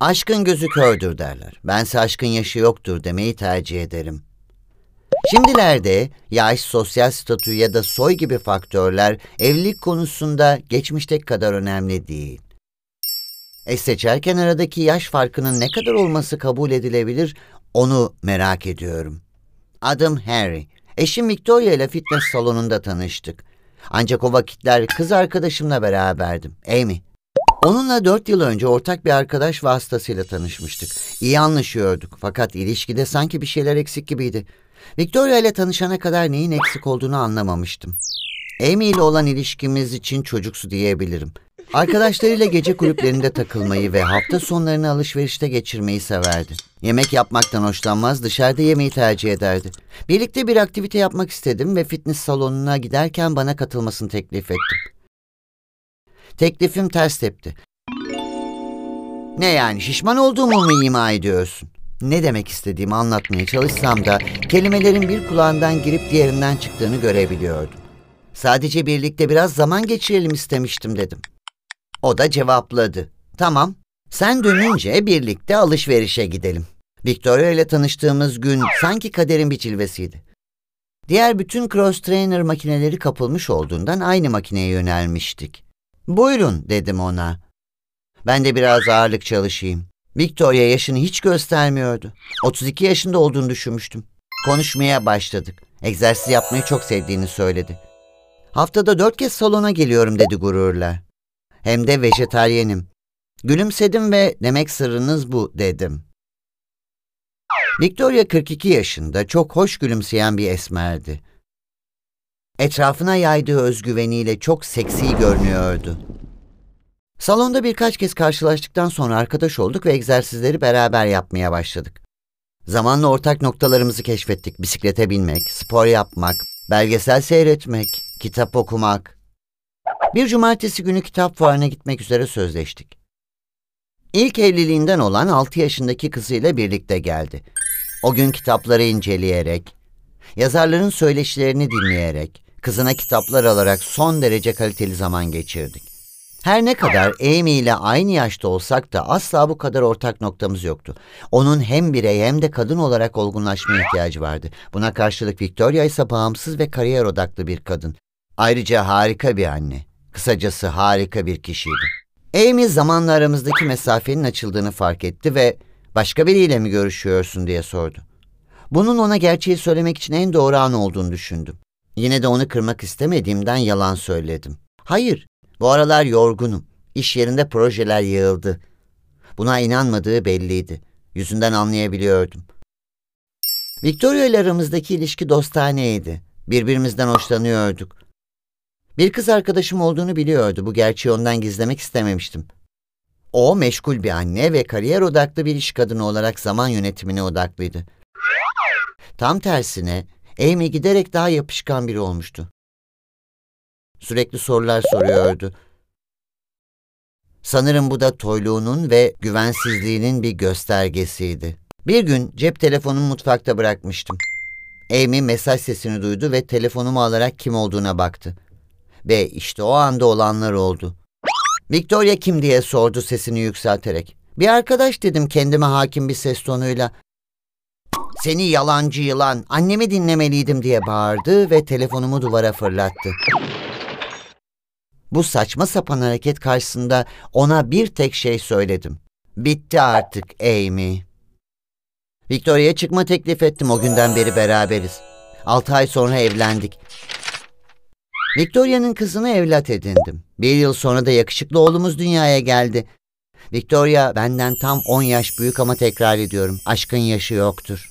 Aşkın gözü kördür derler. Bense aşkın yaşı yoktur demeyi tercih ederim. Şimdilerde yaş, sosyal statü ya da soy gibi faktörler evlilik konusunda geçmişteki kadar önemli değil. Eş seçerken aradaki yaş farkının ne kadar olması kabul edilebilir onu merak ediyorum. Adım Harry. Eşim Victoria ile fitness salonunda tanıştık. Ancak o vakitler kız arkadaşımla beraberdim, Amy. Onunla dört yıl önce ortak bir arkadaş vasıtasıyla tanışmıştık. İyi anlaşıyorduk fakat ilişkide sanki bir şeyler eksik gibiydi. Victoria ile tanışana kadar neyin eksik olduğunu anlamamıştım. Amy ile olan ilişkimiz için çocuksu diyebilirim. Arkadaşlarıyla gece kulüplerinde takılmayı ve hafta sonlarını alışverişte geçirmeyi severdi. Yemek yapmaktan hoşlanmaz, dışarıda yemeği tercih ederdi. Birlikte bir aktivite yapmak istedim ve fitness salonuna giderken bana katılmasını teklif ettim. Teklifim ters tepti. Ne yani şişman olduğumu mu ima ediyorsun? Ne demek istediğimi anlatmaya çalışsam da kelimelerin bir kulağından girip diğerinden çıktığını görebiliyordum. Sadece birlikte biraz zaman geçirelim istemiştim dedim. O da cevapladı. Tamam, sen dönünce birlikte alışverişe gidelim. Victoria ile tanıştığımız gün sanki kaderin bir cilvesiydi. Diğer bütün cross trainer makineleri kapılmış olduğundan aynı makineye yönelmiştik. Buyurun dedim ona. Ben de biraz ağırlık çalışayım. Victoria yaşını hiç göstermiyordu. 32 yaşında olduğunu düşünmüştüm. Konuşmaya başladık. Egzersiz yapmayı çok sevdiğini söyledi. Haftada dört kez salona geliyorum dedi gururla. Hem de vejetaryenim. Gülümsedim ve demek sırrınız bu dedim. Victoria 42 yaşında çok hoş gülümseyen bir esmerdi. Etrafına yaydığı özgüveniyle çok seksi görünüyordu. Salonda birkaç kez karşılaştıktan sonra arkadaş olduk ve egzersizleri beraber yapmaya başladık. Zamanla ortak noktalarımızı keşfettik. Bisiklete binmek, spor yapmak, belgesel seyretmek, kitap okumak. Bir cumartesi günü kitap fuarına gitmek üzere sözleştik. İlk evliliğinden olan 6 yaşındaki kızıyla birlikte geldi. O gün kitapları inceleyerek, yazarların söyleşilerini dinleyerek, kızına kitaplar alarak son derece kaliteli zaman geçirdik. Her ne kadar Amy ile aynı yaşta olsak da asla bu kadar ortak noktamız yoktu. Onun hem birey hem de kadın olarak olgunlaşmaya ihtiyacı vardı. Buna karşılık Victoria ise bağımsız ve kariyer odaklı bir kadın. Ayrıca harika bir anne. Kısacası harika bir kişiydi. Amy zamanla aramızdaki mesafenin açıldığını fark etti ve başka biriyle mi görüşüyorsun diye sordu. Bunun ona gerçeği söylemek için en doğru an olduğunu düşündüm. Yine de onu kırmak istemediğimden yalan söyledim. Hayır, bu aralar yorgunum. İş yerinde projeler yığıldı. Buna inanmadığı belliydi. Yüzünden anlayabiliyordum. Victoria ile aramızdaki ilişki dostaneydi. Birbirimizden hoşlanıyorduk. Bir kız arkadaşım olduğunu biliyordu. Bu gerçeği ondan gizlemek istememiştim. O meşgul bir anne ve kariyer odaklı bir iş kadını olarak zaman yönetimine odaklıydı. Tam tersine Amy giderek daha yapışkan biri olmuştu. Sürekli sorular soruyordu. Sanırım bu da toyluğunun ve güvensizliğinin bir göstergesiydi. Bir gün cep telefonumu mutfakta bırakmıştım. Amy mesaj sesini duydu ve telefonumu alarak kim olduğuna baktı. Ve işte o anda olanlar oldu. Victoria kim diye sordu sesini yükselterek. Bir arkadaş dedim kendime hakim bir ses tonuyla. Seni yalancı yılan, annemi dinlemeliydim diye bağırdı ve telefonumu duvara fırlattı. Bu saçma sapan hareket karşısında ona bir tek şey söyledim. Bitti artık Amy. Victoria'ya çıkma teklif ettim o günden beri beraberiz. Altı ay sonra evlendik. Victoria'nın kızını evlat edindim. Bir yıl sonra da yakışıklı oğlumuz dünyaya geldi. Victoria benden tam on yaş büyük ama tekrar ediyorum. Aşkın yaşı yoktur.